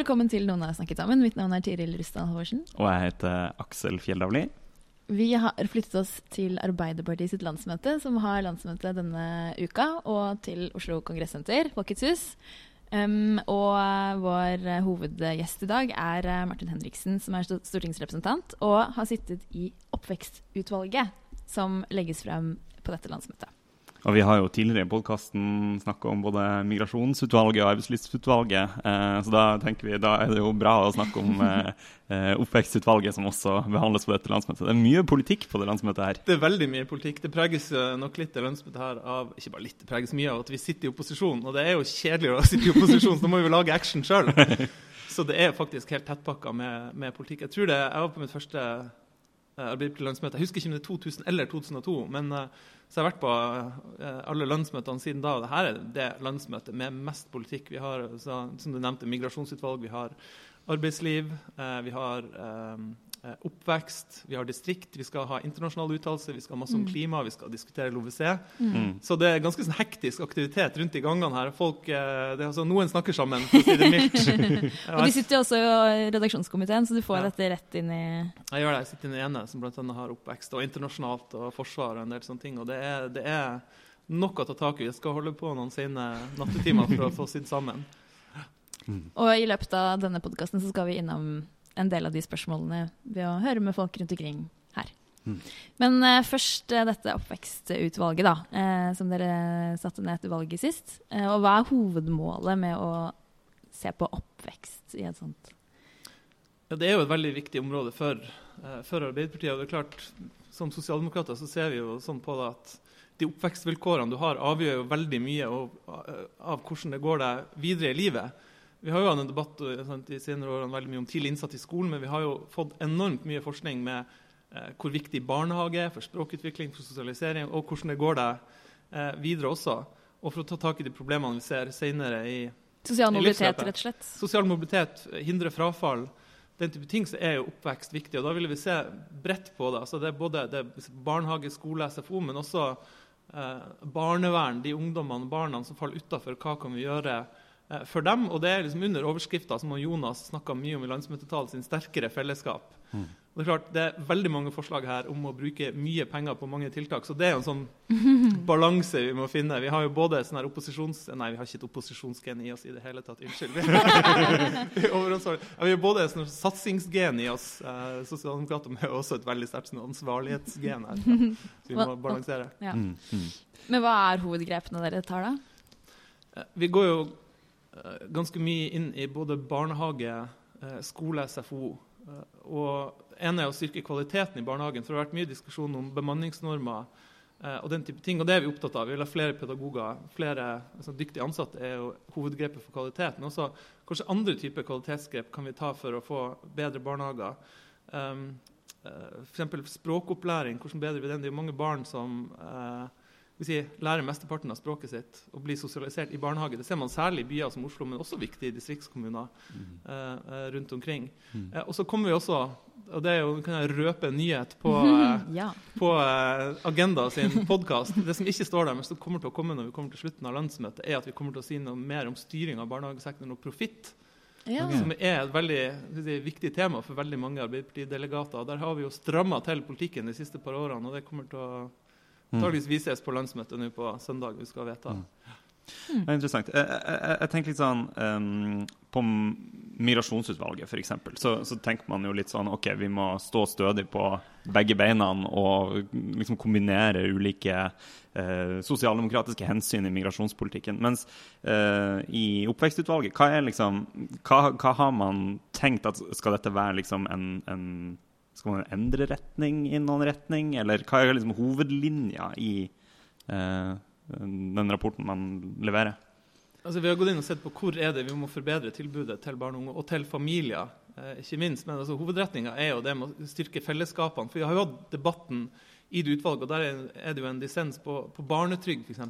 Velkommen til Noen har snakket sammen. Mitt navn er Tiril Rustad Halvorsen. Og jeg heter Aksel Fjelldavli. Vi har flyttet oss til Arbeiderpartiet sitt landsmøte, som har landsmøte denne uka, og til Oslo Kongressenter, Folkets hus. Um, og vår hovedgjest i dag er Martin Henriksen, som er stortingsrepresentant og har sittet i oppvekstutvalget, som legges frem på dette landsmøtet. Og vi har jo tidligere i podkasten snakka om både migrasjonsutvalget og arbeidslivsutvalget. Eh, så da tenker vi da er det jo bra å snakke om eh, eh, oppvekstutvalget, som også behandles på dette landsmøtet. Det er mye politikk på det landsmøtet her. Det er veldig mye politikk. Det preges nok litt det landsmøtet her av ikke bare litt, det preges mye av at vi sitter i opposisjon. Og det er jo kjedeligere å sitte i opposisjon, så da må vi jo lage action sjøl. Så det er faktisk helt tettpakka med, med politikk. Jeg tror det, jeg var på mitt første eh, Arbeiderparti-landsmøte. Jeg husker ikke om det er 2000 eller 2002, men eh, så jeg har vært på eh, alle landsmøtene siden da. og Dette er det landsmøtet med mest politikk. Vi har så, som du nevnte, migrasjonsutvalg, vi har arbeidsliv, vi har oppvekst, vi har distrikt, vi skal ha internasjonale uttalelser, vi skal ha masse om klima, vi skal diskutere LoVC. Mm. Så det er ganske sånn hektisk aktivitet rundt i gangene her. Folk, eh, det er altså, noen snakker sammen, for å si det mildt. Og du sitter jo også i redaksjonskomiteen, så du får Ja. dette rett inn i Jeg gjør det. Jeg sitter i den ene som blant annet har oppvekst og internasjonalt og forsvar og en del sånne ting. Og det er, det er nok å ta tak i. Jeg skal holde på noen sene nattetimer for å få sydd sammen. Og i løpet av denne podkasten skal vi innom en del av de spørsmålene ved å høre med folk rundt omkring her. Mm. Men uh, først uh, dette oppvekstutvalget, da, uh, som dere satte ned etter valget sist. Eh, og hva er hovedmålet med å se på oppvekst i et sånt Ja, det er jo et veldig viktig område for, for Arbeiderpartiet. og det er klart, Som sosialdemokrater så ser vi jo sånn på det at de oppvekstvilkårene du har, avgjør jo veldig mye av, av hvordan det går deg videre i livet. Vi har jo hatt en debatt eh, sant, i senere årene veldig mye om tidlig innsats i skolen, men vi har jo fått enormt mye forskning med eh, hvor viktig barnehage er for språkutvikling, for sosialisering, og hvordan det går deg eh, videre også. Og for å ta tak i de problemene vi ser senere i Sosial mobilitet, rett og slett. sosial mobilitet, hindre frafall, den type ting, så er jo oppvekst viktig. Og da vil vi se bredt på det. Altså det er både det er barnehage, skole, SFO, men også eh, barnevern, de ungdommene og barna som faller utafor. Hva kan vi gjøre eh, for dem? Og det er liksom under overskrifta som Jonas snakka mye om i landsmøtetalen sin, sterkere fellesskap. Mm. Og Det er klart, det er veldig mange forslag her om å bruke mye penger på mange tiltak. Så det er en sånn balanse vi må finne. Vi har jo både sånn her opposisjons... Nei, vi har ikke et opposisjonsgen i oss i det hele tatt. Unnskyld. Vi ja, har både et sånn satsingsgen i oss. Eh, Sosialdemokrater med også et veldig sterkt sånn ansvarlighetsgen her. Så vi må balansere. Ja. Mm. Mm. Men hva er hovedgrepene dere tar, da? Eh, Vi går jo eh, ganske mye inn i både barnehage, eh, skole, SFO. eh, Og en er å styrke kvaliteten i barnehagen. For det har vært mye diskusjon om bemanningsnormer eh, og den type ting. Og det er vi opptatt av. Vi vil ha flere pedagoger. Flere altså, dyktige ansatte er jo hovedgrepet for kvalitet. Men også kanskje andre typer kvalitetsgrep kan vi ta for å få bedre barnehager. Um, eh, eksempel språkopplæring. Hvordan bedrer vi den? Det er jo mange barn som eh, vil si, lærer mesteparten av språket sitt og blir sosialisert i barnehage. Det ser man særlig i byer som Oslo, men også viktige distriktskommuner mm. eh, rundt omkring. Mm. Eh, og så kommer vi også, og det er jo, kan jeg røpe en nyhet på, eh, Ja. på eh, Agenda sin podkast. Det som ikke står der, men som kommer til å komme når vi kommer til slutten av landsmøtet, er at vi kommer til å si noe mer om styring av barnehagesektoren og profitt. ja. Som er et veldig si, viktig tema for veldig mange Arbeiderparti-delegater. Der har vi jo stramma til politikken de siste par årene, og det kommer til å Mm. vi vises på landsmøtet nå på søndag. vi skal vedta. Det er interessant. Jeg, jeg, jeg tenker litt sånn um, På Migrasjonsutvalget, f.eks., så, så tenker man jo litt sånn OK, vi må stå stødig på begge beina og liksom kombinere ulike eh, sosialdemokratiske hensyn i migrasjonspolitikken. Mens eh, i oppvekstutvalget, hva er liksom hva, hva har man tenkt at Skal dette være liksom en, en skal man endre retning i noen retning, eller hva er liksom hovedlinja i, eh, den rapporten man leverer? Altså, vi har gått inn og sett på hvor er det vi må forbedre tilbudet til barn og unge, og til familier. Eh, ikke minst, men altså, Hovedretninga er jo det med å styrke fellesskapene. For Vi har jo hatt debatten i det utvalget, og der er det jo en dissens på, på barnetrygd f.eks.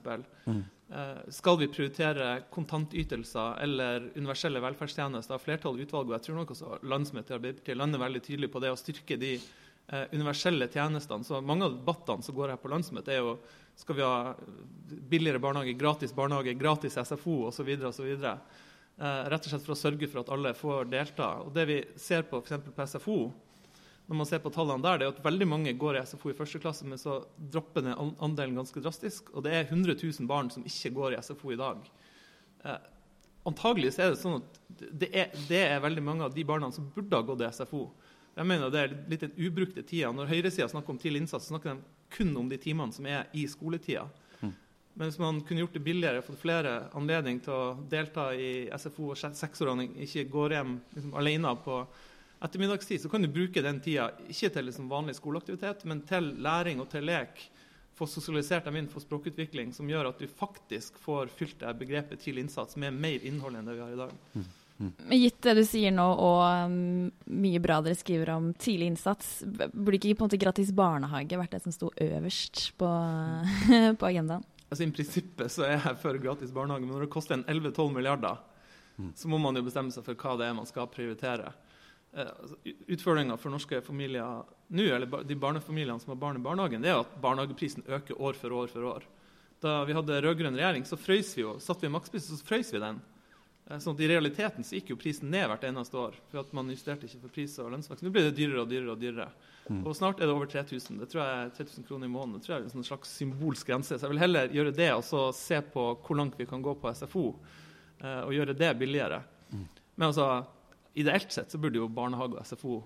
Mm. Eh, skal vi prioritere kontantytelser eller universelle velferdstjenester? Flertallet i utvalget, og jeg tror nok også landsmøtet i Arbeiderpartiet lander veldig tydelig på det å styrke de eh, universelle tjenestene. Så Mange av debattene som går her på landsmøtet, er jo skal vi ha billigere barnehage, gratis barnehage, gratis SFO osv. osv. Eh, rett og slett for å sørge for at alle får delta. Og Det vi ser på f.eks. på SFO, når man ser på tallene der, det er at veldig mange går i SFO i første klasse, men så dropper ned andelen ganske drastisk. Og det er 100 000 barn som ikke går i SFO i dag. Eh, antagelig er det sånn at det er, det er, veldig mange av de barna som burde ha gått i SFO. Jeg mener Det er litt den ubrukte tida. Når høyresida snakker om tidlig innsats, snakker de kun om de timene som er i skoletida. Mm. Men hvis man kunne gjort det billigere, fått flere anledning til å delta i SFO, og seksårene ikke går hjem liksom, alene på ettermiddagstid, så kan du bruke den tida ikke til liksom, vanlig skoleaktivitet, men til læring og til lek. Få sosialisert dem inn for språkutvikling, som gjør at du faktisk får fylt det begrepet tidlig innsats med mer innhold enn det vi har i dag. Mm. Mm. Gitt det du sier nå, og um, mye bra dere skriver om tidlig innsats, burde ikke på en måte gratis barnehage vært det som sto øverst på, på agendaen? Altså I prinsippet så er jeg for gratis barnehage, men når det koster en 11-12 milliarder, mm. så må man jo bestemme seg for hva det er man skal prioritere. Eh, altså, Utfordringa for norske familier nå, eller de barnefamiliene som har barn i barnehagen, det er at barnehageprisen øker år for år for år. Da vi hadde rød-grønn regjering, så frøys vi jo, satt vi makspris, så frøys vi den. Eh, sånn at I realiteten så gikk jo prisen ned hvert eneste år. for at Man justerte ikke for pris og lønnsvekst. Nå blir det dyrere og dyrere. Og dyrere. Mm. Og snart er det over 3000. Det tror jeg 3000 kroner i måneden. Det tror jeg er en slags symbolsk grense. Så jeg vil heller gjøre det og så se på hvor langt vi kan gå på SFO, eh, og gjøre det billigere. Mm. Men altså, ideelt sett så burde jo barnehage og SFO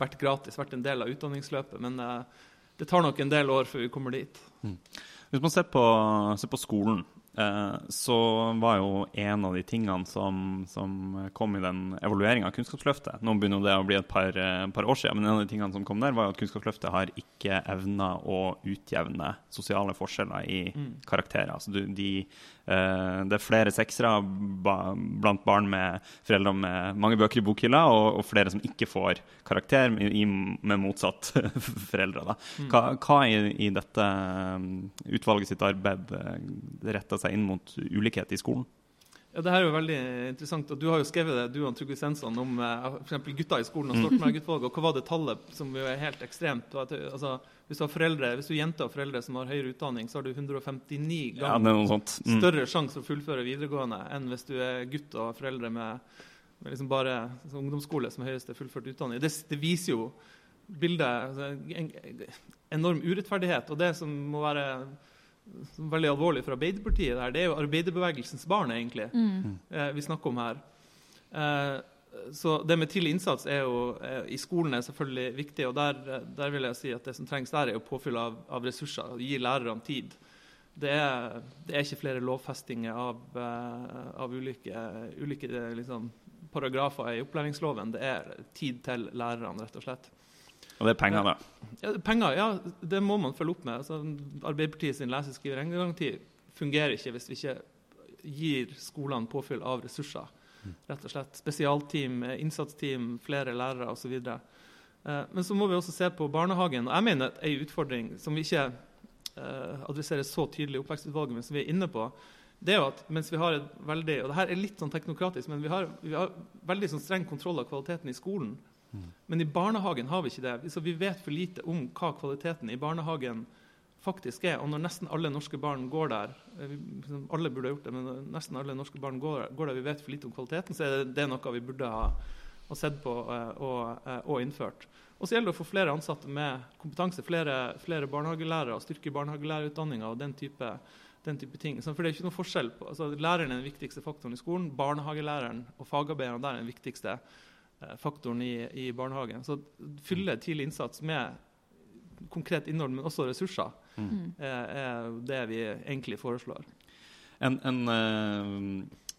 vært gratis, vært en del av utdanningsløpet. Men eh, det tar nok en del år før vi kommer dit. Mm. Hvis man ser på, ser på skolen, så var jo en av de tingene som, som kom i den evalueringa av Kunnskapsløftet Nå begynner det å bli et par, eh, par, år siden, men en av de tingene som kom der, var jo at Kunnskapsløftet har ikke evna å utjevne sosiale forskjeller i mm. karakterer. Altså de, Eh, det er flere seksere blant barn med foreldre med mange bøker i bokhylla, og, og flere som ikke får karakter med motsatt foreldre. Da. Hva, hva i, i, dette um, utvalget sitt arbeid eh, retter seg inn mot ulikhet i skolen? Ja, det her er jo veldig interessant. og Du har jo skrevet det, du og Trygve Svensson om uh, for gutter i skolen og mm. Stoltenberg-utvalget. og Hva var det tallet som jo er helt ekstremt? Altså, hvis du har foreldre, hvis du er jente og foreldre som har høyere utdanning, så har du 159 ganger ja, mm. større sjanse for å fullføre videregående enn hvis du er gutt og har foreldre med, med liksom bare ungdomsskole som høyeste fullført utdanning. Det, det viser jo bildet altså, en, enorm urettferdighet. Og det som må være veldig alvorlig for Arbeiderpartiet, der, det er jo arbeiderbevegelsens barn, egentlig, mm. eh, vi snakker om her. Eh, så det med tidlig innsats er jo, er, i skolen er selvfølgelig viktig. og der, der, vil jeg si at Det som trengs der, er jo påfyll av, av ressurser. Gi lærerne tid. Det er, det er, ikke flere lovfestinger av, uh, av ulike, ulike liksom, paragrafer i opplæringsloven. Det er tid til lærerne, rett og slett. Og det er penger, da? Ja, penger, ja, det må man følge opp med. Altså, Arbeiderpartiet sin lese-, skrive- og regnegaranti fungerer ikke hvis vi ikke gir skolene påfyll av ressurser. Rett og slett. Spesialteam, innsatsteam, flere lærere osv. Eh, men så må vi også se på barnehagen. og Jeg mener at en utfordring som vi ikke eh, adresserer så tydelig i oppvekstutvalget, men som vi er inne på, det er jo at mens vi har et veldig og det her er litt sånn teknokratisk, men vi har, vi har veldig sånn streng kontroll av kvaliteten i skolen. Men i barnehagen har vi ikke det. Så vi vet for lite om hva kvaliteten i barnehagen faktisk er. Og når nesten alle norske barn går der eh, liksom, Alle burde ha gjort det, men nesten alle norske barn går, der, vi vet for lite om kvaliteten, så er det, noe vi burde ha, sett på uh, og, uh, og, innført. Og så gjelder det å få flere ansatte med kompetanse, flere, flere barnehagelærere, styrke barnehagelærerutdanninga og den type, den type ting. For det er ikke noe forskjell på, altså Læreren er den viktigste faktoren i skolen. Barnehagelæreren og fagarbeideren der er den viktigste faktoren i, i barnehagen. Så fylle tidlig innsats med konkret innhold, men også ressurser, mm. er, er, det vi egentlig foreslår. En, en uh,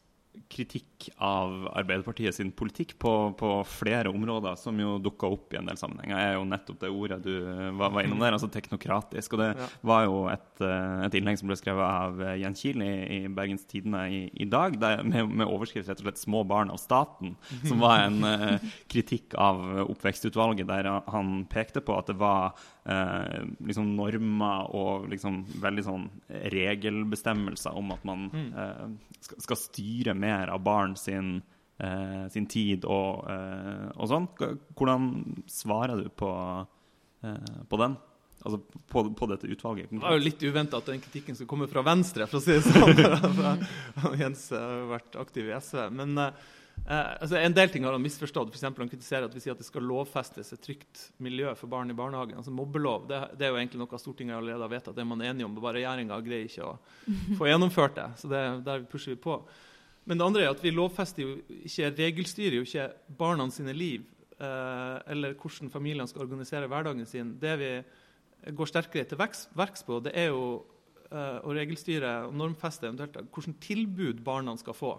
kritikk av Arbeiderpartiet sin politikk på, på flere områder, som jo dukka opp i en del sammenhenger, er jo nettopp det ordet du var, var innom der, altså teknokratisk. Og det Ja. var jo et, eh, et innlegg som ble skrevet av eh, Jens Kiel i, i Bergens Tidende i, i dag, der, med, med overskrift rett og slett 'Små barn av staten', som var en eh, kritikk av oppvekstutvalget, der han pekte på at det var eh, liksom normer og liksom veldig sånn regelbestemmelser om at man eh, skal, skal styre mer av barn sin, eh, sin tid og, eh, og sånn. Hvordan svarer du på, eh, på den? Altså på, på dette utvalget? Det var jo litt uventa at den kritikken skulle komme fra Venstre, for å si det sånn. Jens har vært aktiv i SV. Men eh, altså en del ting har han misforstått. For han kritiserer at vi sier at det skal lovfestes et trygt miljø for barn i barnehagen. Altså Mobbelov det, det er jo egentlig noe Stortinget allerede har vedtatt. Det er man enige om, bare regjeringa greier ikke å få gjennomført det. Så det, der pusher vi på. Men det andre er at vi lovfester jo ikke, regelstyrer jo ikke barna sine liv. Eh, eller hvordan familiene skal organisere hverdagen sin. Det vi går sterkere til verks, verks på, det er jo eh, å regelstyre og normfeste eventuelt hvilke tilbud barna skal få.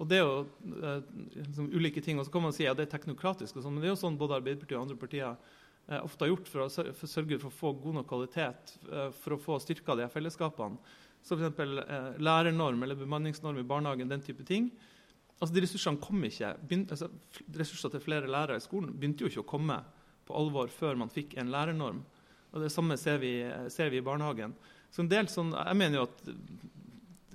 Og det er jo eh, liksom ulike ting. Og så kan man si at det er teknokratisk, og sånn, men det er jo sånn både Arbeiderpartiet og andre partier eh, ofte har gjort for å sørge for å få god nok kvalitet, eh, for å få styrka de fellesskapene. Så f.eks. Eh, lærernorm eller bemanningsnorm i barnehagen, den type ting. Altså De ressursene kom ikke. Begynt, altså, ressurser til flere lærere i skolen begynte jo ikke å komme på alvor før man fikk en lærernorm. Og Det samme ser vi, ser vi i barnehagen. Så en del sånn, Jeg mener jo at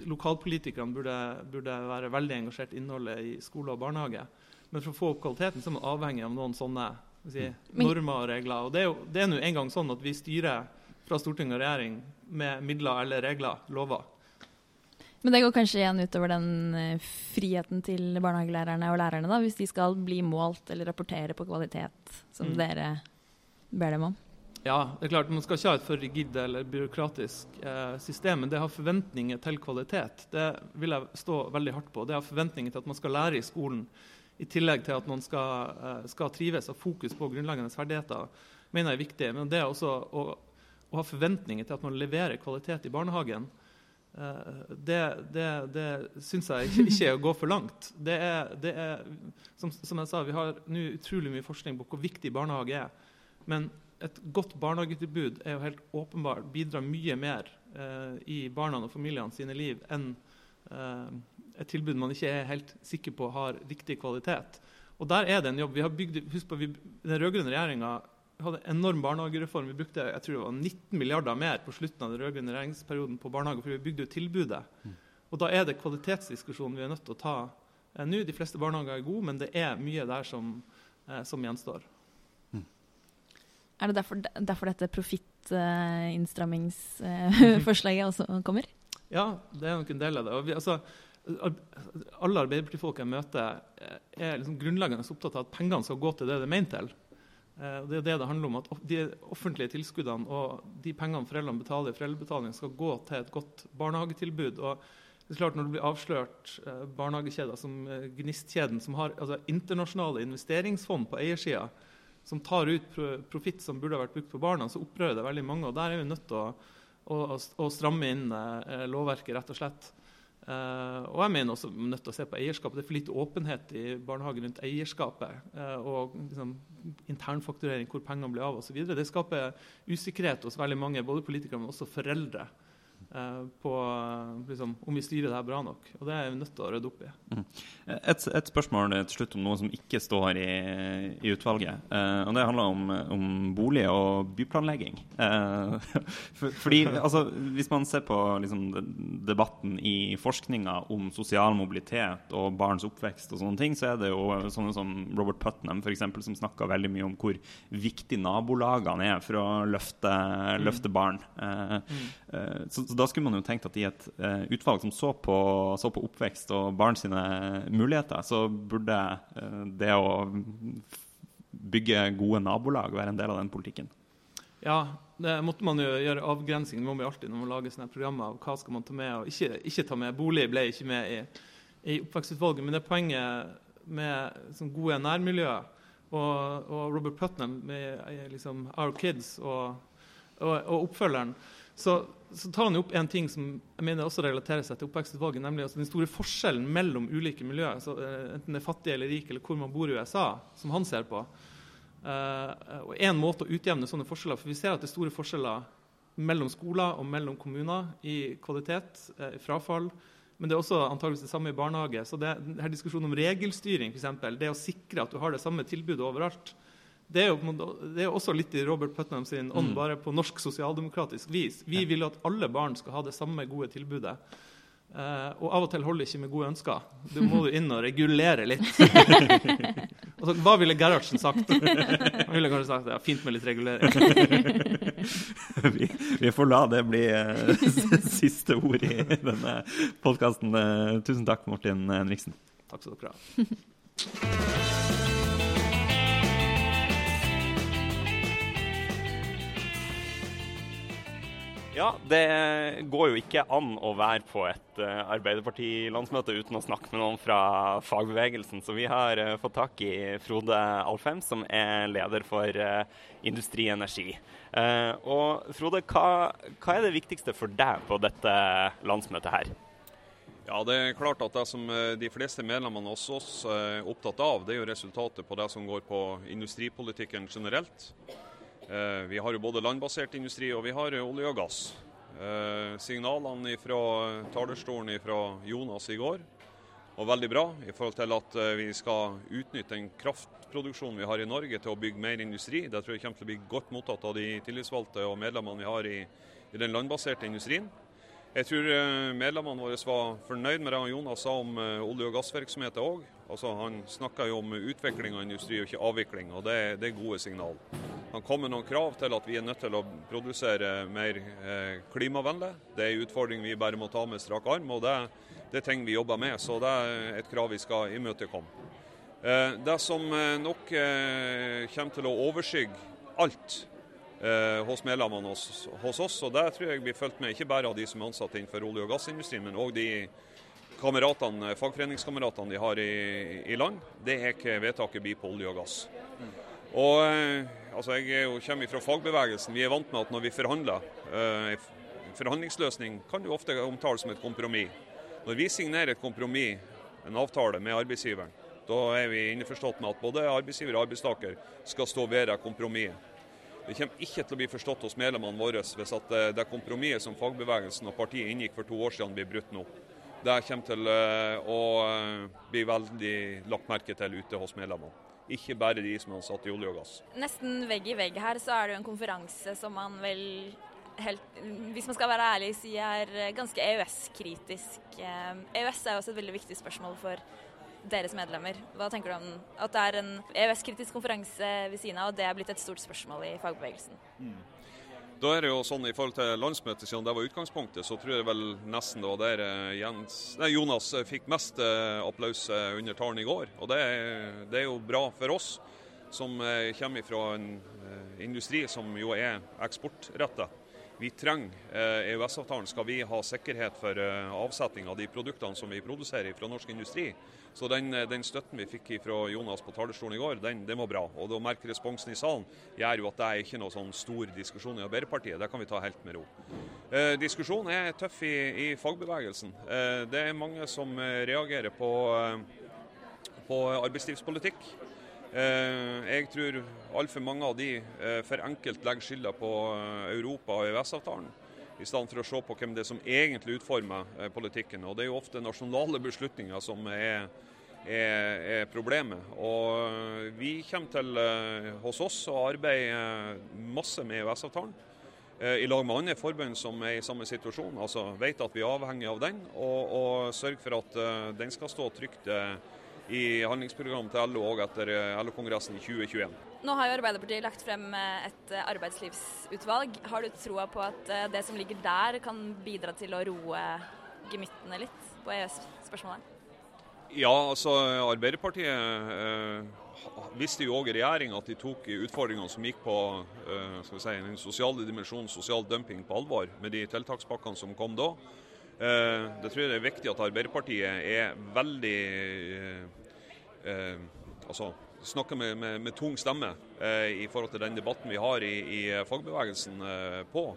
lokalpolitikerne burde, burde være veldig engasjert i innholdet i skole og barnehage. Men for å få opp kvaliteten så er man avhengig av noen sånne si, normer og regler. Og Det er jo det er nå engang sånn at vi styrer fra storting og regjering med midler eller regler, lover. Men det går kanskje igjen utover den eh, friheten til barnehagelærerne og lærerne, da, hvis de skal bli målt eller rapportere på kvalitet, som Mm. dere ber dem om. Ja, det er klart, Man skal ikke ha et for rigid eller byråkratisk eh, system, men det har forventninger til kvalitet. Det vil jeg stå veldig hardt på. Det har forventninger til at man skal lære i skolen, i tillegg til at man skal, eh, skal trives og fokus på grunnleggende ferdigheter, mener jeg er viktig. Men det er også å, å ha forventninger til at man leverer kvalitet i barnehagen. eh, Det, det, det syns jeg ikke, ikke er å gå for langt. Det er, det er, som, som jeg sa, Vi har nå utrolig mye forskning på hvor viktig barnehage er. Men et godt barnehagetilbud er jo helt åpenbart bidrar mye mer eh, i barna og familiene sine liv enn eh, et tilbud man ikke er helt sikker på har riktig kvalitet. Og der er det en jobb. Vi har bygd, husk på, vi, Den rød-grønne regjeringa hadde en enorm barnehagereform. Vi brukte jeg tror det var 19 milliarder mer på slutten av den rød-grønne regjeringsperioden på barnehage, for vi bygde jo tilbudet. Og da er det kvalitetsdiskusjonen vi er nødt til å ta eh, nå. De fleste barnehager er gode, men det er mye der som, eh, som gjenstår. Er det derfor, derfor dette profittinnstrammingsforslaget også kommer? Ja, det er nok en del av det. Vi, altså, alle Arbeiderpartifolk jeg møter, eh, er liksom grunnleggende opptatt av at pengene skal gå til det det er ment til. Eh, Det er det det handler om. At de offentlige tilskuddene og de pengene foreldrene betaler i foreldrebetaling, skal gå til et godt barnehagetilbud. Og det er klart Når det blir avslørt eh, barnehagekjeder som Gnistkjeden, som har altså, internasjonale investeringsfond på eiersida, som tar ut profitt som burde ha vært brukt på barna, så opprører det veldig mange. og Der er vi nødt til å, å, å stramme inn eh, lovverket, rett og slett. Eh, og jeg mener også nødt til å se på eierskapet. Det er for lite åpenhet i barnehagen rundt eierskapet. eh, og liksom, internfakturering, hvor pengene blir av osv. Det skaper usikkerhet hos veldig mange, både politikere men også foreldre. Eh, på liksom, om vi styrer det her bra nok. Og det er vi nødt til å rydde opp i. Et, et spørsmål til slutt om noe som ikke står i, i utvalget. Eh, og Det handler om, om bolig og byplanlegging. Eh, for, fordi, altså, Hvis man ser på liksom, debatten i forskninga om sosial mobilitet og barns oppvekst, og sånne ting, så er det jo sånne som Robert Putnam for eksempel, som snakker veldig mye om hvor viktig nabolagene er for å løfte, løfte barn. Eh, eh, så, så da skulle man jo tenkt at i et uh, utvalg som så på, så på oppvekst og barn sine muligheter, så burde uh, det å bygge gode nabolag være en del av den politikken. Ja, det måtte man jo gjøre avgrensing. Det må man alltid når man lager sånne programmer. Hva skal man ta med og ikke, ikke ta med. Bolig ble ikke med i, i oppvekstutvalget. Men det poenget med sånn gode nærmiljøer. Og, og Robert Putnam med liksom Our Kids og, og, og oppfølgeren så, så, tar han opp en ting som jeg mener også relaterer seg til oppvekstutvalget, nemlig altså den store forskjellen mellom ulike miljøer, altså, enten det er fattig eller rik, eller hvor man bor i USA, som han ser på. Uh, og En måte å utjevne sånne forskjeller for Vi ser at det er store forskjeller mellom skoler og mellom kommuner i kvalitet, uh, frafall. Men det er også antageligvis det samme i barnehage. Så det, denne diskusjonen om regelstyring, eksempel, det å sikre at du har det samme tilbudet overalt, det er, jo, det er også litt i Robert Putnam sin ånd, mm. bare på norsk sosialdemokratisk vis. Vi vil at alle barn skal ha det samme gode tilbudet. Uh, og av og til holder ikke med gode ønsker. Du må du inn og regulere litt. altså, hva ville Gerhardsen sagt? Han ville kanskje sagt ja, fint med litt regulering. vi, vi, får la det bli uh, siste ord i denne podkasten. Uh, eh, tusen takk, Martin Henriksen. Takk skal dere ha. Ja, det går jo ikke an å være på et uh, Arbeiderparti-landsmøte uten å snakke med noen fra fagbevegelsen. Så vi har uh, fått tak i Frode Alfheim, som er leder for uh, Industri Energi. og Frode, hva, hva, er det viktigste for deg på dette landsmøtet her? Ja, Det er klart at det som de fleste medlemmene hos oss er opptatt av, det er jo resultatet på det som går på industripolitikken generelt. Eh, vi har jo både landbasert industri og vi har olje og gass. Eh, signalene fra talerstolen fra Jonas i går var veldig bra i forhold til at eh, vi skal utnytte den kraftproduksjonen vi har i Norge til å bygge mer industri. Det tror jeg kommer til å bli godt mottatt av de tillitsvalgte og medlemmene vi har i, i den landbaserte industrien. Jeg tror medlemmene våre var fornøyd med det Jonas sa om olje- og gassvirksomheten òg. Altså, han snakka jo om utvikling av industri og ikke avvikling, og det, det er gode signal. Han kom med noen krav til at vi er nødt til å produsere mer eh, klimavennlig. Det er en utfordring vi bare må ta med strak arm, og det, det er ting vi jobber med. Så det er et krav vi skal imøtekomme. Eh, det som eh, nok kommer til å overskygge alt hos medlemmene hos, hos, oss, og det tror jeg blir fulgt med ikke bare av de som er ansatt innenfor olje- og gassindustrien, men òg de kameratene, fagforeningskameratene de har i, i, land, det er ikke vedtaket blir på olje og gass. Og altså Jeg jo, kommer fra fagbevegelsen. Vi er vant med at når vi forhandler eh, Forhandlingsløsning kan jo ofte omtales som et kompromiss. Når vi signerer et kompromiss, en avtale med arbeidsgiveren, da er vi innforstått med at både arbeidsgiver og arbeidstaker skal stå ved det kompromisset. Det kommer ikke til å bli forstått hos medlemmene våre hvis at eh, det kompromisset som fagbevegelsen og partiet inngikk for to år siden, blir brutt nå. Det kommer til å bli veldig lagt merke til ute hos medlemmene. Ikke bare de som er ansatt i olje og gass. Nesten vegg i vegg her så er det jo en konferanse som man vel helt, hvis man skal være ærlig, si er ganske EØS-kritisk. EØS er jo også et veldig viktig spørsmål for deres medlemmer. Hva tenker du om at det er en EØS-kritisk konferanse ved siden av, og det er blitt et stort spørsmål i fagbevegelsen? Mm. Da er det jo sånn I forhold til landsmøtet, siden det var utgangspunktet, så tror jeg vel nesten det var der eh, Jens, nei, Jonas eh, fikk mest eh, applaus under talen i går. Og det, det, er jo bra for oss som kommer fra en industri som jo er eksportretta. Vi trenger EØS-avtalen skal vi ha sikkerhet for avsetning av de produktene som vi produserer fra norsk industri. Så den, eh, den, støtten vi fikk fra Jonas på talerstolen i går, den, den var bra. Og å merke responsen i salen gjør jo at det er ikke noe sånn stor diskusjon i Arbeiderpartiet. Det kan vi ta helt med ro. Eh, diskusjonen er tøff i, i fagbevegelsen. Eh, det er mange som eh, reagerer på, eh, på arbeidslivspolitikk. Eh, jeg tror altfor mange av de for enkelt legger skylda på Europa og EØS-avtalen i stedet for å se på hvem det er som egentlig utformer politikken. Og Det er jo ofte nasjonale beslutninger som er, er, er problemet. Og Vi kommer til eh, hos oss å arbeide eh, masse med EØS-avtalen. Eh, I lag med andre forbund som er i samme situasjon. altså Vet at vi er avhengig av den, og, og sørger for at den skal stå trygt i handlingsprogrammet til LO òg etter LO-kongressen i 2021. Nå har jo Arbeiderpartiet lagt frem et arbeidslivsutvalg. Har du troa på at det som ligger der kan bidra til å roe gemyttene litt på EØS-spørsmålet? Ja, altså Arbeiderpartiet eh, visste jo òg i regjering at de tok utfordringene som gikk på eh, si, den sosiale dimensjonen, sosial dumping, på alvor med de tiltakspakkene som kom da. Eh, det tror jeg det er viktig at Arbeiderpartiet er veldig eh, eh, altså snakker med, med, med tung stemme eh, i forhold til den debatten vi har i, i fagbevegelsen på.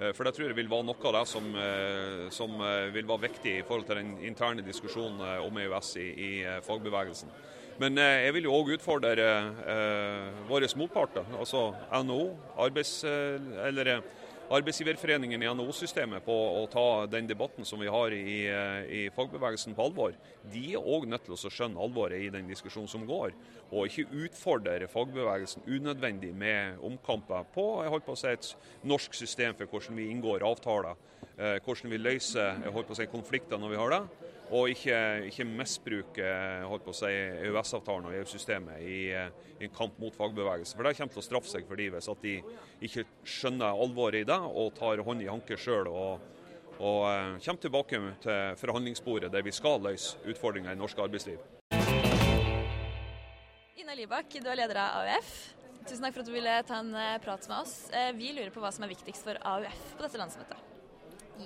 Eh, for det tror jeg vil være noe av det som, eh, som vil være viktig i forhold til den interne diskusjonen om EØS i, i fagbevegelsen. Men jeg vil jo òg utfordre eh, våre motparter, altså NHO, arbeids, eller arbeidsgiverforeningen i NHO-systemet på å ta den debatten som vi har i, eh, i fagbevegelsen på alvor. De er òg nødt til å skjønne alvoret i den diskusjonen som går, og ikke utfordre fagbevegelsen unødvendig med omkamper på, jeg holdt på å si, et norsk system for hvordan vi inngår avtaler, eh, hvordan vi løser jeg holdt på å si, konflikter når vi har det og ikke, ikke misbruke si, EØS-avtalen og EU-systemet i, i, en kamp mot fagbevegelsen. For Det kommer til å straffe seg for de hvis at de ikke skjønner alvoret i det og tar hånd i hanke sjøl og, og uh, kommer tilbake til forhandlingsbordet der vi skal løse utfordringer i norsk arbeidsliv. Ina Libak, du er leder av AUF. Tusen takk for at du ville ta en eh, prat med oss. Eh, vi lurer på hva som er viktigst for AUF på dette landsmøtet.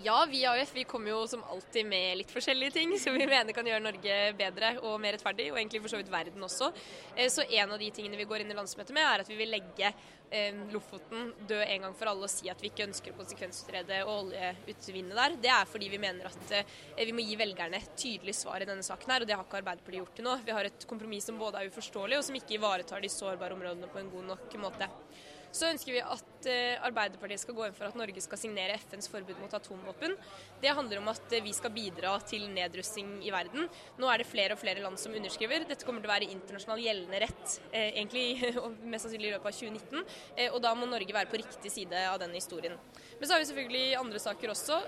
Ja, vi i AUF vi kommer jo som alltid med litt forskjellige ting som vi mener kan gjøre Norge bedre og mer rettferdig, og egentlig for så vidt verden også. Eh, så en av de tingene vi går inn i landsmøtet med, er at vi vil legge eh, Lofoten død en gang for alle og si at vi ikke ønsker å konsekvensutrede og oljeutvinne der. Det er fordi vi mener at eh, vi må gi velgerne tydelig svar i denne saken her, og det har ikke Arbeiderpartiet gjort til nå. Vi har et kompromiss som både er uforståelig og som ikke ivaretar de sårbare områdene på en god nok måte. Så ønsker vi at eh, Arbeiderpartiet skal gå inn for at Norge skal signere FNs forbud mot atomvåpen. Det handler om at eh, vi skal bidra til nedrustning i verden. Nå er det flere og flere land som underskriver. Dette kommer til å være internasjonal gjeldende rett, eh, egentlig mest sannsynlig i løpet av 2019. Og da må Norge være på riktig side av den historien. Men så har vi selvfølgelig andre saker også.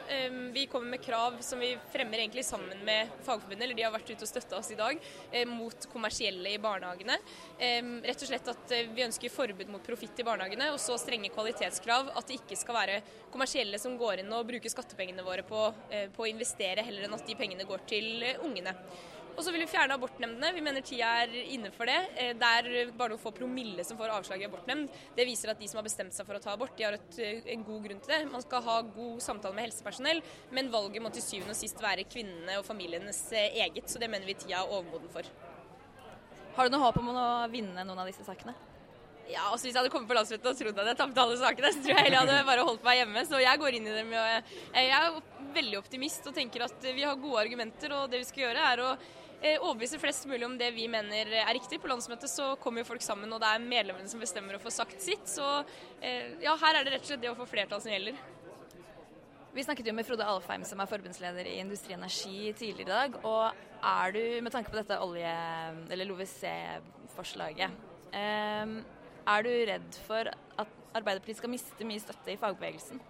Vi kommer med krav som vi fremmer egentlig sammen med Fagforbundet, eller de har vært ute og støtta oss i dag, mot kommersielle i barnehagene. Rett og slett at vi ønsker forbud mot profitt i barnehagene og så strenge kvalitetskrav. At det ikke skal være kommersielle som går inn og bruker skattepengene våre på, eh, på å investere, heller enn at de pengene går til eh, ungene. Og så vil vi fjerne abortnemndene. Vi mener tida er inne for det. Eh, det er bare noen få promille som får avslag i abortnemnd. Det viser at de som har bestemt seg for å ta abort, de har et, en god grunn til det. Man skal ha god samtale med helsepersonell, men valget må til syvende og sist være kvinnene og familienes eget. Så det mener vi tida er overmoden for. Har du noe håp om å vinne noen av disse sakene? Ja, altså Hvis jeg hadde kommet på landsmøtet og trodd at jeg tapte alle sakene, så tror jeg heller jeg hadde bare holdt meg hjemme. Så jeg går inn i det med å... Jeg er veldig optimist og tenker at vi har gode argumenter, og det vi skal gjøre er å eh, overbevise flest mulig om det vi mener er riktig. På landsmøtet så kommer jo folk sammen, og det er medlemmene som bestemmer å få sagt sitt. Så eh, ja, her er det rett og slett det å få flertall som gjelder. Vi snakket jo med Frode Alfheim, som er forbundsleder i Industri Energi tidligere i dag. Og er du, med tanke på dette olje- eller LoVC-forslaget, eh, er du redd for at Arbeiderpartiet skal miste mye støtte i fagbevegelsen?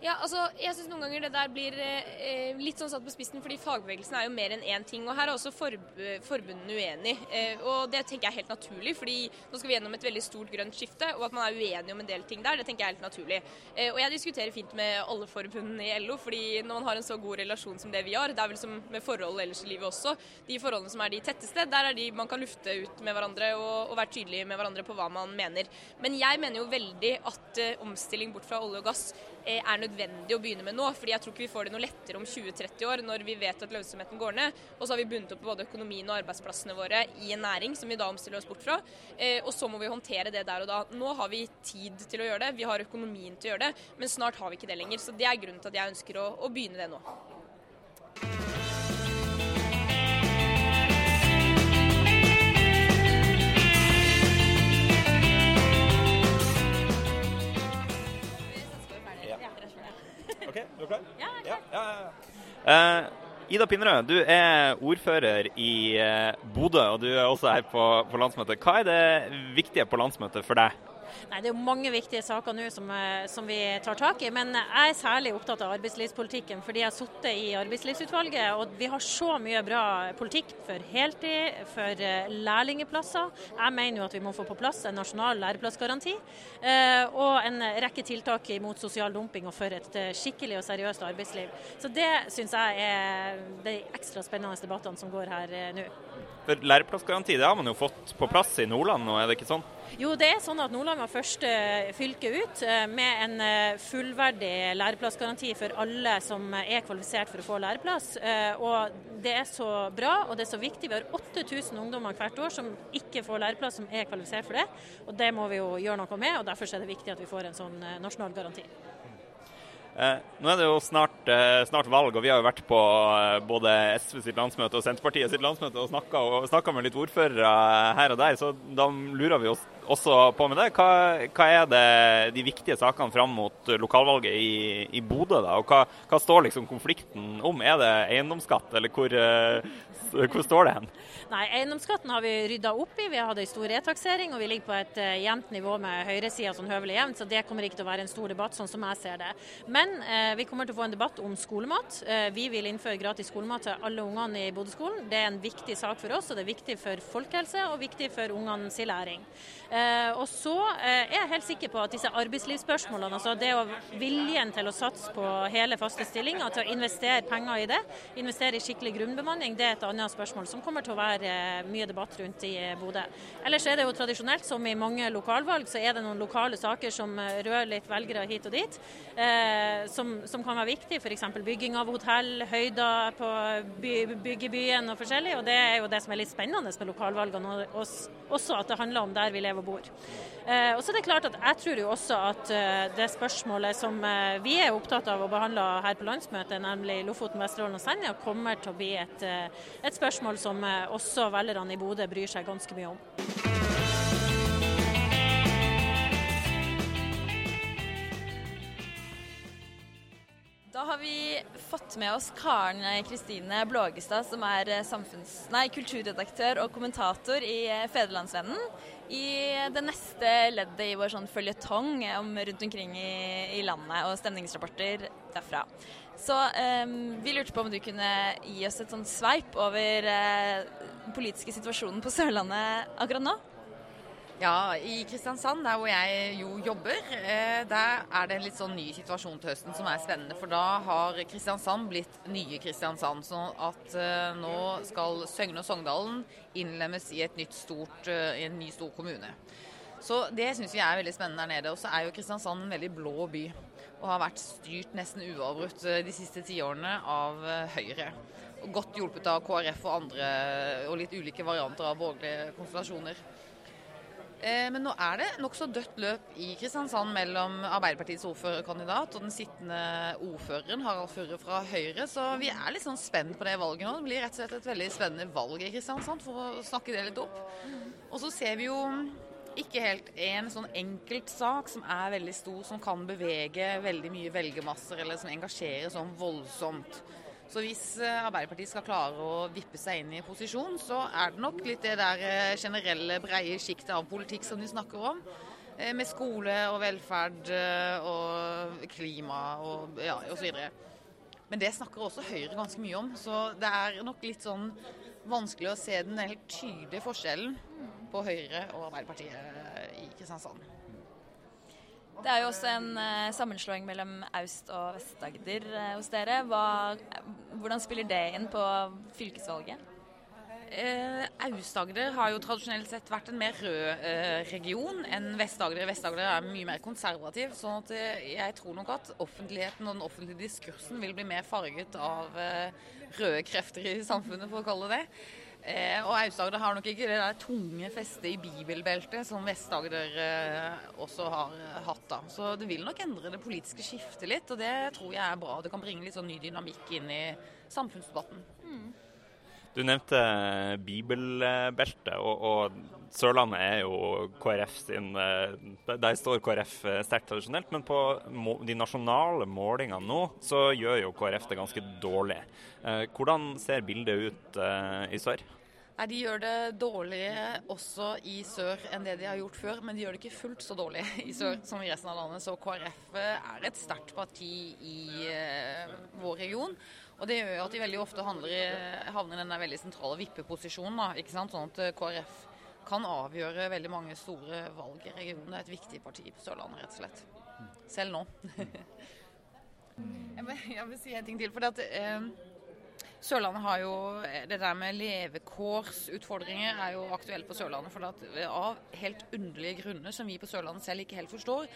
Ja, altså, jeg syns noen ganger det der blir eh, litt sånn satt på spissen, fordi fagbevegelsen er jo mer enn én ting. og Her er også forb forbundene uenig. Eh, og Det tenker jeg er helt naturlig, fordi nå skal vi gjennom et veldig stort grønt skifte. Og at man er uenig om en del ting der, det tenker jeg er helt naturlig. Eh, og jeg diskuterer fint med alle forbundene i LO, fordi når man har en så god relasjon som det vi har, det er vel som med forhold ellers i livet også, de forholdene som er de tetteste, der er de man kan lufte ut med hverandre og, og være tydelig med hverandre på hva man mener. Men jeg mener jo veldig at eh, omstilling bort fra olje og gass Eh, er nødvendig å begynne med nå. fordi jeg tror ikke vi får det noe lettere om 20-30 år når vi vet at lønnsomheten går ned. Og så har vi bundet opp både økonomien og arbeidsplassene våre i en næring som vi da omstiller oss bort fra. Eh, og så må vi håndtere det der og da. Nå har vi tid til å gjøre det, vi har økonomien til å gjøre det, men snart har vi ikke det lenger. Så det er grunnen til at jeg ønsker å, å begynne det nå. OK, er du klar? Ja, jeg er klar. Ja, ja, uh, Ida Pinnerød, du er ordfører i uh, Bodø, og du er også her på, på landsmøtet. Hva er det viktige på landsmøtet for deg? Nei, Det er jo mange viktige saker nå som, eh, som, vi tar tak i, men jeg er særlig opptatt av arbeidslivspolitikken fordi jeg har sittet i arbeidslivsutvalget. og Vi har så mye bra politikk for heltid, for eh, lærlingeplasser. Jeg mener jo at vi må få på plass en nasjonal læreplassgaranti eh, og en rekke tiltak mot sosial dumping og for et skikkelig og seriøst arbeidsliv. Så Det syns jeg er de ekstra spennende debattene som går her nå. Læreplassgaranti det har man jo fått på plass i Nordland nå, er det ikke sånn? Jo, det er sånn at Nordland var første fylke ut eh, med en eh, fullverdig læreplassgaranti for alle som er kvalifisert for å få læreplass. Eh, og Det er så bra og det er så viktig. Vi har 8000 ungdommer hvert år som ikke får læreplass, som er kvalifisert for det. Og Det må vi jo gjøre noe med, og derfor er det viktig at vi får en sånn nasjonal garanti. Eh, nå er det jo snart, eh, snart, valg, og vi har jo vært på eh, både SV sitt landsmøte og Senterpartiet sitt landsmøte og snakka med litt ordførere her og der, så da lurer vi oss også på med det. Hva, hva er det, de viktige sakene fram mot lokalvalget i, i Bodø? da, og hva, hva, står liksom konflikten om? Er det eiendomsskatt, eller hvor, hvor står det hen? Nei, Eiendomsskatten har vi rydda opp i. Vi har hatt en stor retaksering, og vi ligger på et uh, jevnt nivå med høyresida sånn høvelig jevnt, så det kommer ikke til å være en stor debatt, sånn som jeg ser det. Men uh, vi kommer til å få en debatt om skolemat. Uh, vi vil innføre gratis skolemat til alle ungene i Bodø-skolen. Det er en viktig sak for oss, og det er viktig for folkehelse og viktig for ungene sin læring. og så er jeg helt sikker på at disse arbeidslivsspørsmålene, altså det å viljen til å satse på hele faste stillinger, til å investere penger i det, investere i skikkelig grunnbemanning, det er et annet spørsmål som kommer til å være er mye debatt rundt i Bodø. Ellers er det jo tradisjonelt, som i mange lokalvalg, så er det noen lokale saker som rører litt velgere hit og dit, eh, som, som, kan være viktig. F.eks. bygging av hotell, høyder på by, byggebyen og forskjellig. Og det er jo det som er litt spennende med lokalvalgene, og også at det handler om der vi lever og bor. Eh, og så er det klart at Jeg tror jo også at eh, det spørsmålet som eh, vi er opptatt av å behandle her på landsmøtet, nemlig Lofoten, Vesterålen og Senja, kommer til å bli et, et spørsmål som også velgerne i Bodø bryr seg ganske mye om. Da har vi fått med oss Karen Kristine Blågestad, som er nei, kulturredaktør og kommentator i Federlandsvennen i det neste leddet i vår sånn føljetong rundt omkring i, i, landet og stemningsrapporter derfra. Så um, vi lurte på om du kunne gi oss et sånn sveip over uh, den politiske situasjonen på Sørlandet akkurat nå? Ja, i Kristiansand, der hvor jeg jo jobber, eh, der er det en litt sånn ny situasjon til høsten som er spennende. For da har Kristiansand blitt nye Kristiansand. sånn at eh, nå skal Søgne og Sogndalen innlemmes i, stort, eh, i en ny stor kommune. Så det syns vi er veldig spennende der nede. Og så er jo Kristiansand en veldig blå by. Og har vært styrt nesten uavbrutt de siste tiårene av Høyre. Godt hjulpet av KrF og andre, og litt ulike varianter av borgerlige konstellasjoner. Eh, men nå er det nokså dødt løp i Kristiansand mellom Arbeiderpartiets ordførerkandidat og den sittende ordføreren, Harald Furre fra Høyre. Så vi er litt sånn spent på det valget nå. Det blir rett og slett et veldig spennende valg i Kristiansand, for å snakke det litt opp. Og så ser vi jo ikke helt en sånn enkeltsak som er veldig stor, som kan bevege veldig mye velgermasser, eller som engasjerer sånn voldsomt. Så hvis eh, Arbeiderpartiet skal klare å vippe seg inn i posisjon, så er det nok litt det der eh, generelle, breie sjiktet av politikk som de snakker om. Eh, med skole og velferd og klima og ja, osv. Men det snakker også Høyre ganske mye om. Så det er nok litt sånn vanskelig å se den helt tydelige forskjellen på Høyre og Arbeiderpartiet i Kristiansand. Det er jo også en uh, sammenslåing mellom Aust- og Vest-Agder uh, hos dere. Hva, hvordan spiller det inn på fylkesvalget? Uh, Aust-Agder har jo tradisjonelt sett vært en mer rød region enn Vest-Agder. Vest-Agder er mye mer konservativ. sånn at jeg tror nok at offentligheten og den offentlige diskursen vil bli mer farget av røde krefter i samfunnet, for å kalle det det. Eh, og Aust-Agder har nok ikke det der tunge festet i bibelbeltet som Vest-Agder eh, også har eh, hatt. da. Så det vil nok endre det politiske skiftet litt, og det tror jeg er bra. Det kan bringe litt sånn ny dynamikk inn i samfunnsdebatten. Mm. Du nevnte bibelbeltet, og, og, Sørlandet er jo KrF sin eh, Der står KrF eh, sterkt tradisjonelt, men på de nasjonale målingene nå så gjør jo KrF det ganske dårlig. Eh, hvordan ser bildet ut i sør? Nei, De gjør det dårligere også i sør enn det de har gjort før, men de gjør det ikke fullt så dårlig i sør som i resten av landet. Så KrF er et sterkt parti i vår region. Og Det gjør jo at de veldig ofte i, havner i den veldig sentrale vippeposisjonen. Da, ikke sant? Sånn at eh, KrF kan avgjøre veldig mange store valg i regionen. Det er et viktig parti på Sørlandet, rett og slett. Selv nå. jeg, vil, jeg, vil, si en ting til. for at, eh, Sørlandet har jo Det der med levekårsutfordringer er jo aktuelt på Sørlandet. For at av helt underlige grunner som vi på Sørlandet selv ikke helt forstår,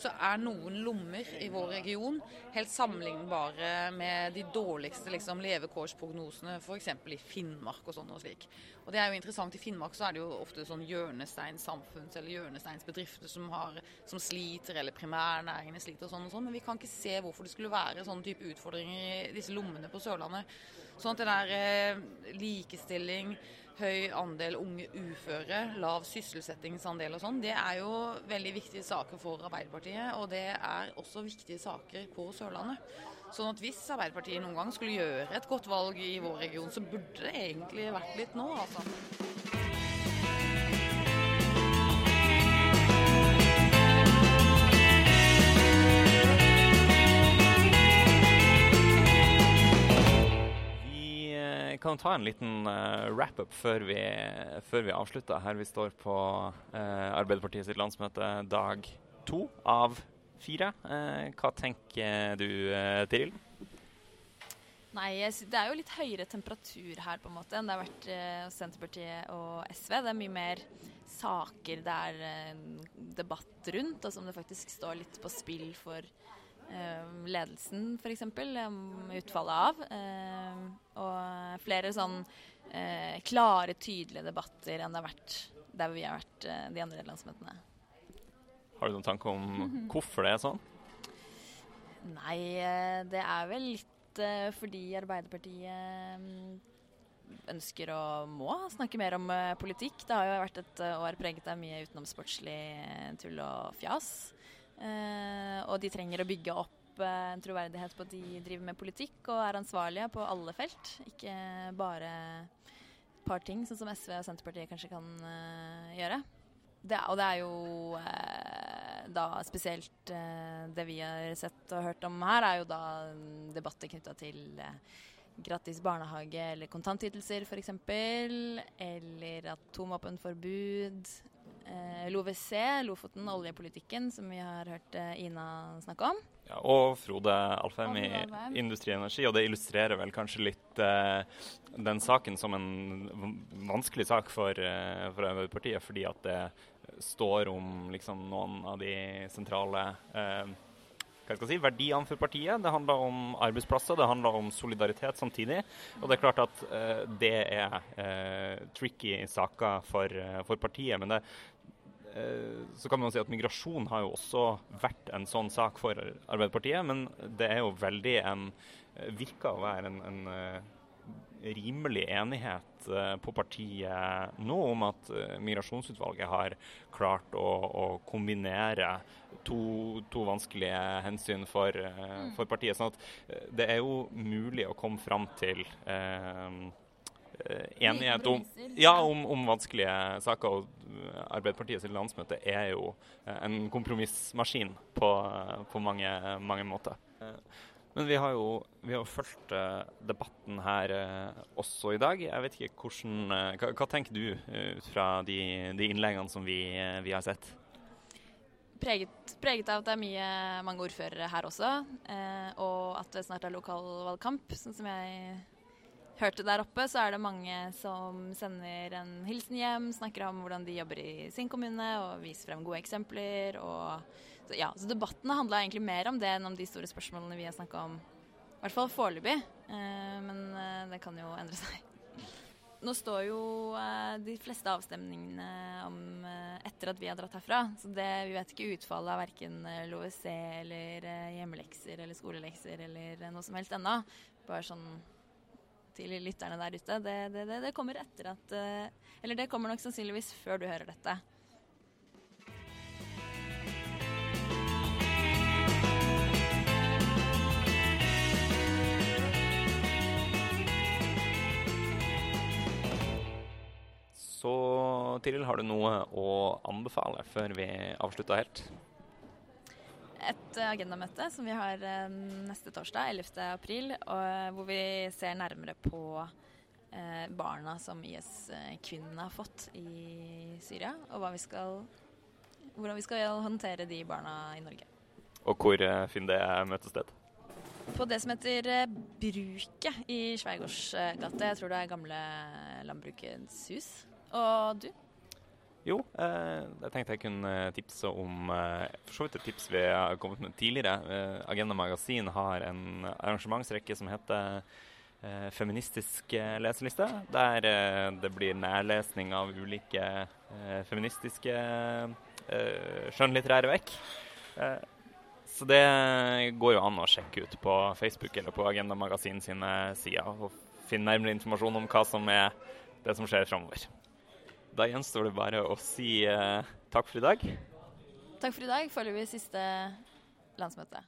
så er noen lommer i vår region helt sammenlignbare med de dårligste liksom, levekårsprognosene f.eks. i Finnmark og sånn og slik. Og det er jo interessant. I Finnmark så er det jo ofte sånn hjørnesteinssamfunns- eller hjørnesteinsbedrifter som, har, som sliter, eller primærnæringene sliter og sånn og sånn. Men vi kan ikke se hvorfor det skulle være sånne type utfordringer i disse lommene på Sørlandet. Sånn at det der eh, likestilling, høy andel unge uføre, lav sysselsettingsandel og sånn, det er jo veldig viktige saker for Arbeiderpartiet. Og det er også viktige saker på Sørlandet. Sånn at hvis Arbeiderpartiet noen gang skulle gjøre et godt valg i vår region, så burde det egentlig vært litt nå, altså. Kan ta en liten uh, wrap-up før, før vi avslutter. Her vi står på uh, Arbeiderpartiet sitt landsmøte dag to av fire. Uh, hva tenker du, uh, Tiril? Nei, det er jo litt høyere temperatur her på en måte enn det har vært hos Senterpartiet og SV. Det er mye mer saker det er debatt rundt, og som det faktisk står litt på spill for ledelsen, f.eks. Um, utfallet av. Og flere sånn eh, klare, tydelige debatter enn det har vært der vi har vært eh, de andre landsmøtene. Har du noen tanke om hvorfor det er sånn? Nei, eh, det er vel litt eh, fordi Arbeiderpartiet mm, ønsker og må snakke mer om eh, politikk. Det har jo vært et eh, år preget av mye utenomsportslig tull og fjas. Eh, og de trenger å bygge opp eh, en troverdighet på at de driver med politikk og er ansvarlige på alle felt. Ikke bare et par ting, sånn som SV og Senterpartiet kanskje kan eh, gjøre. Det, og det er jo eh, da spesielt eh, det vi har sett og hørt om her, er jo da debatter knytta til eh, gratis barnehage eller kontantytelser f.eks. Eller atomvåpenforbud. Eh, LoVC, Lofoten, oljepolitikken, som vi har hørt eh, Ina snakke om. Ja, og Frode Alfheim i Industri Energi, og det illustrerer vel kanskje litt eh, den saken som en vanskelig sak for, eh, for Arbeiderpartiet, fordi at det står om liksom, noen av de sentrale eh, hva skal jeg si, verdiene for partiet. Det handler om arbeidsplasser, det handler om solidaritet samtidig. Og det er klart at eh, det er eh, tricky saker for, eh, for partiet. men det så kan man si at Migrasjon har jo også vært en sånn sak for Arbeiderpartiet, men det er jo veldig en eh, Virker å være en, en eh, rimelig enighet eh, på partiet nå om at eh, Migrasjonsutvalget har klart å, å kombinere to, to vanskelige hensyn for, eh, for partiet. sånn at eh, det er jo mulig å komme fram til eh, eh, enighet om, ja, om, om vanskelige saker. og eh, Arbeiderpartiet sitt landsmøte er jo eh, en kompromissmaskin på, eh, på mange, mange måter. Eh, Men vi har jo vi har fulgt eh, debatten her eh, også i dag. Jeg vet ikke hvordan, eh, hva, hva tenker du eh, ut fra de, de innleggene som vi, eh, vi har sett? Preget, preget av at det er mye, mange ordførere her også, eh, og at det snart er lokalvalgkamp. Sånn som jeg hørte der oppe, så er det mange som sender en hilsen hjem, snakker om hvordan de jobber i sin kommune, og viser frem gode eksempler. Og, så, ja, så debattene handla egentlig mer om det enn om de store spørsmålene vi har snakka om. I hvert fall foreløpig, eh, men eh, det kan jo endre seg. Nå står jo eh, de fleste avstemningene om etter at vi har dratt herfra. Så det, vi vet ikke utfallet av verken LoVC eller hjemmelekser eller skolelekser eller noe som helst ennå. Bare sånn til lytterne der ute. Det, det, det, det kommer etter at eh, Eller det kommer nok sannsynligvis før du hører dette. Så Tiril, har du noe å anbefale før vi avslutter helt? Et agendamøte som vi har eh, neste torsdag, 11. april, eh, hvor vi ser nærmere på eh, barna som IS-kvinnene har fått i Syria, og vi skal, hvordan vi skal håndtere de barna i Norge. Og hvor finner det møtested? På det som heter Bruket i Sveigårdsgata. Jeg tror det er gamle Landbrukets hus. Og du? Jo, eh, jeg tenkte jeg kunne tipse om eh, for så vidt et tips vi har kommet med tidligere. Eh, Agenda Magasin har en arrangementsrekke som heter eh, Feministisk eh, leseliste. Der eh, det blir nærlesning av ulike eh, feministiske skjønnlitterære verk. Eh, så det går jo an å sjekke ut på Facebook eller på Agenda Magasin sine sider og finne nærmere informasjon om hva som er det som skjer framover. Da gjenstår det bare å si eh, takk for i dag. Takk for i dag. Foreløpig siste landsmøte.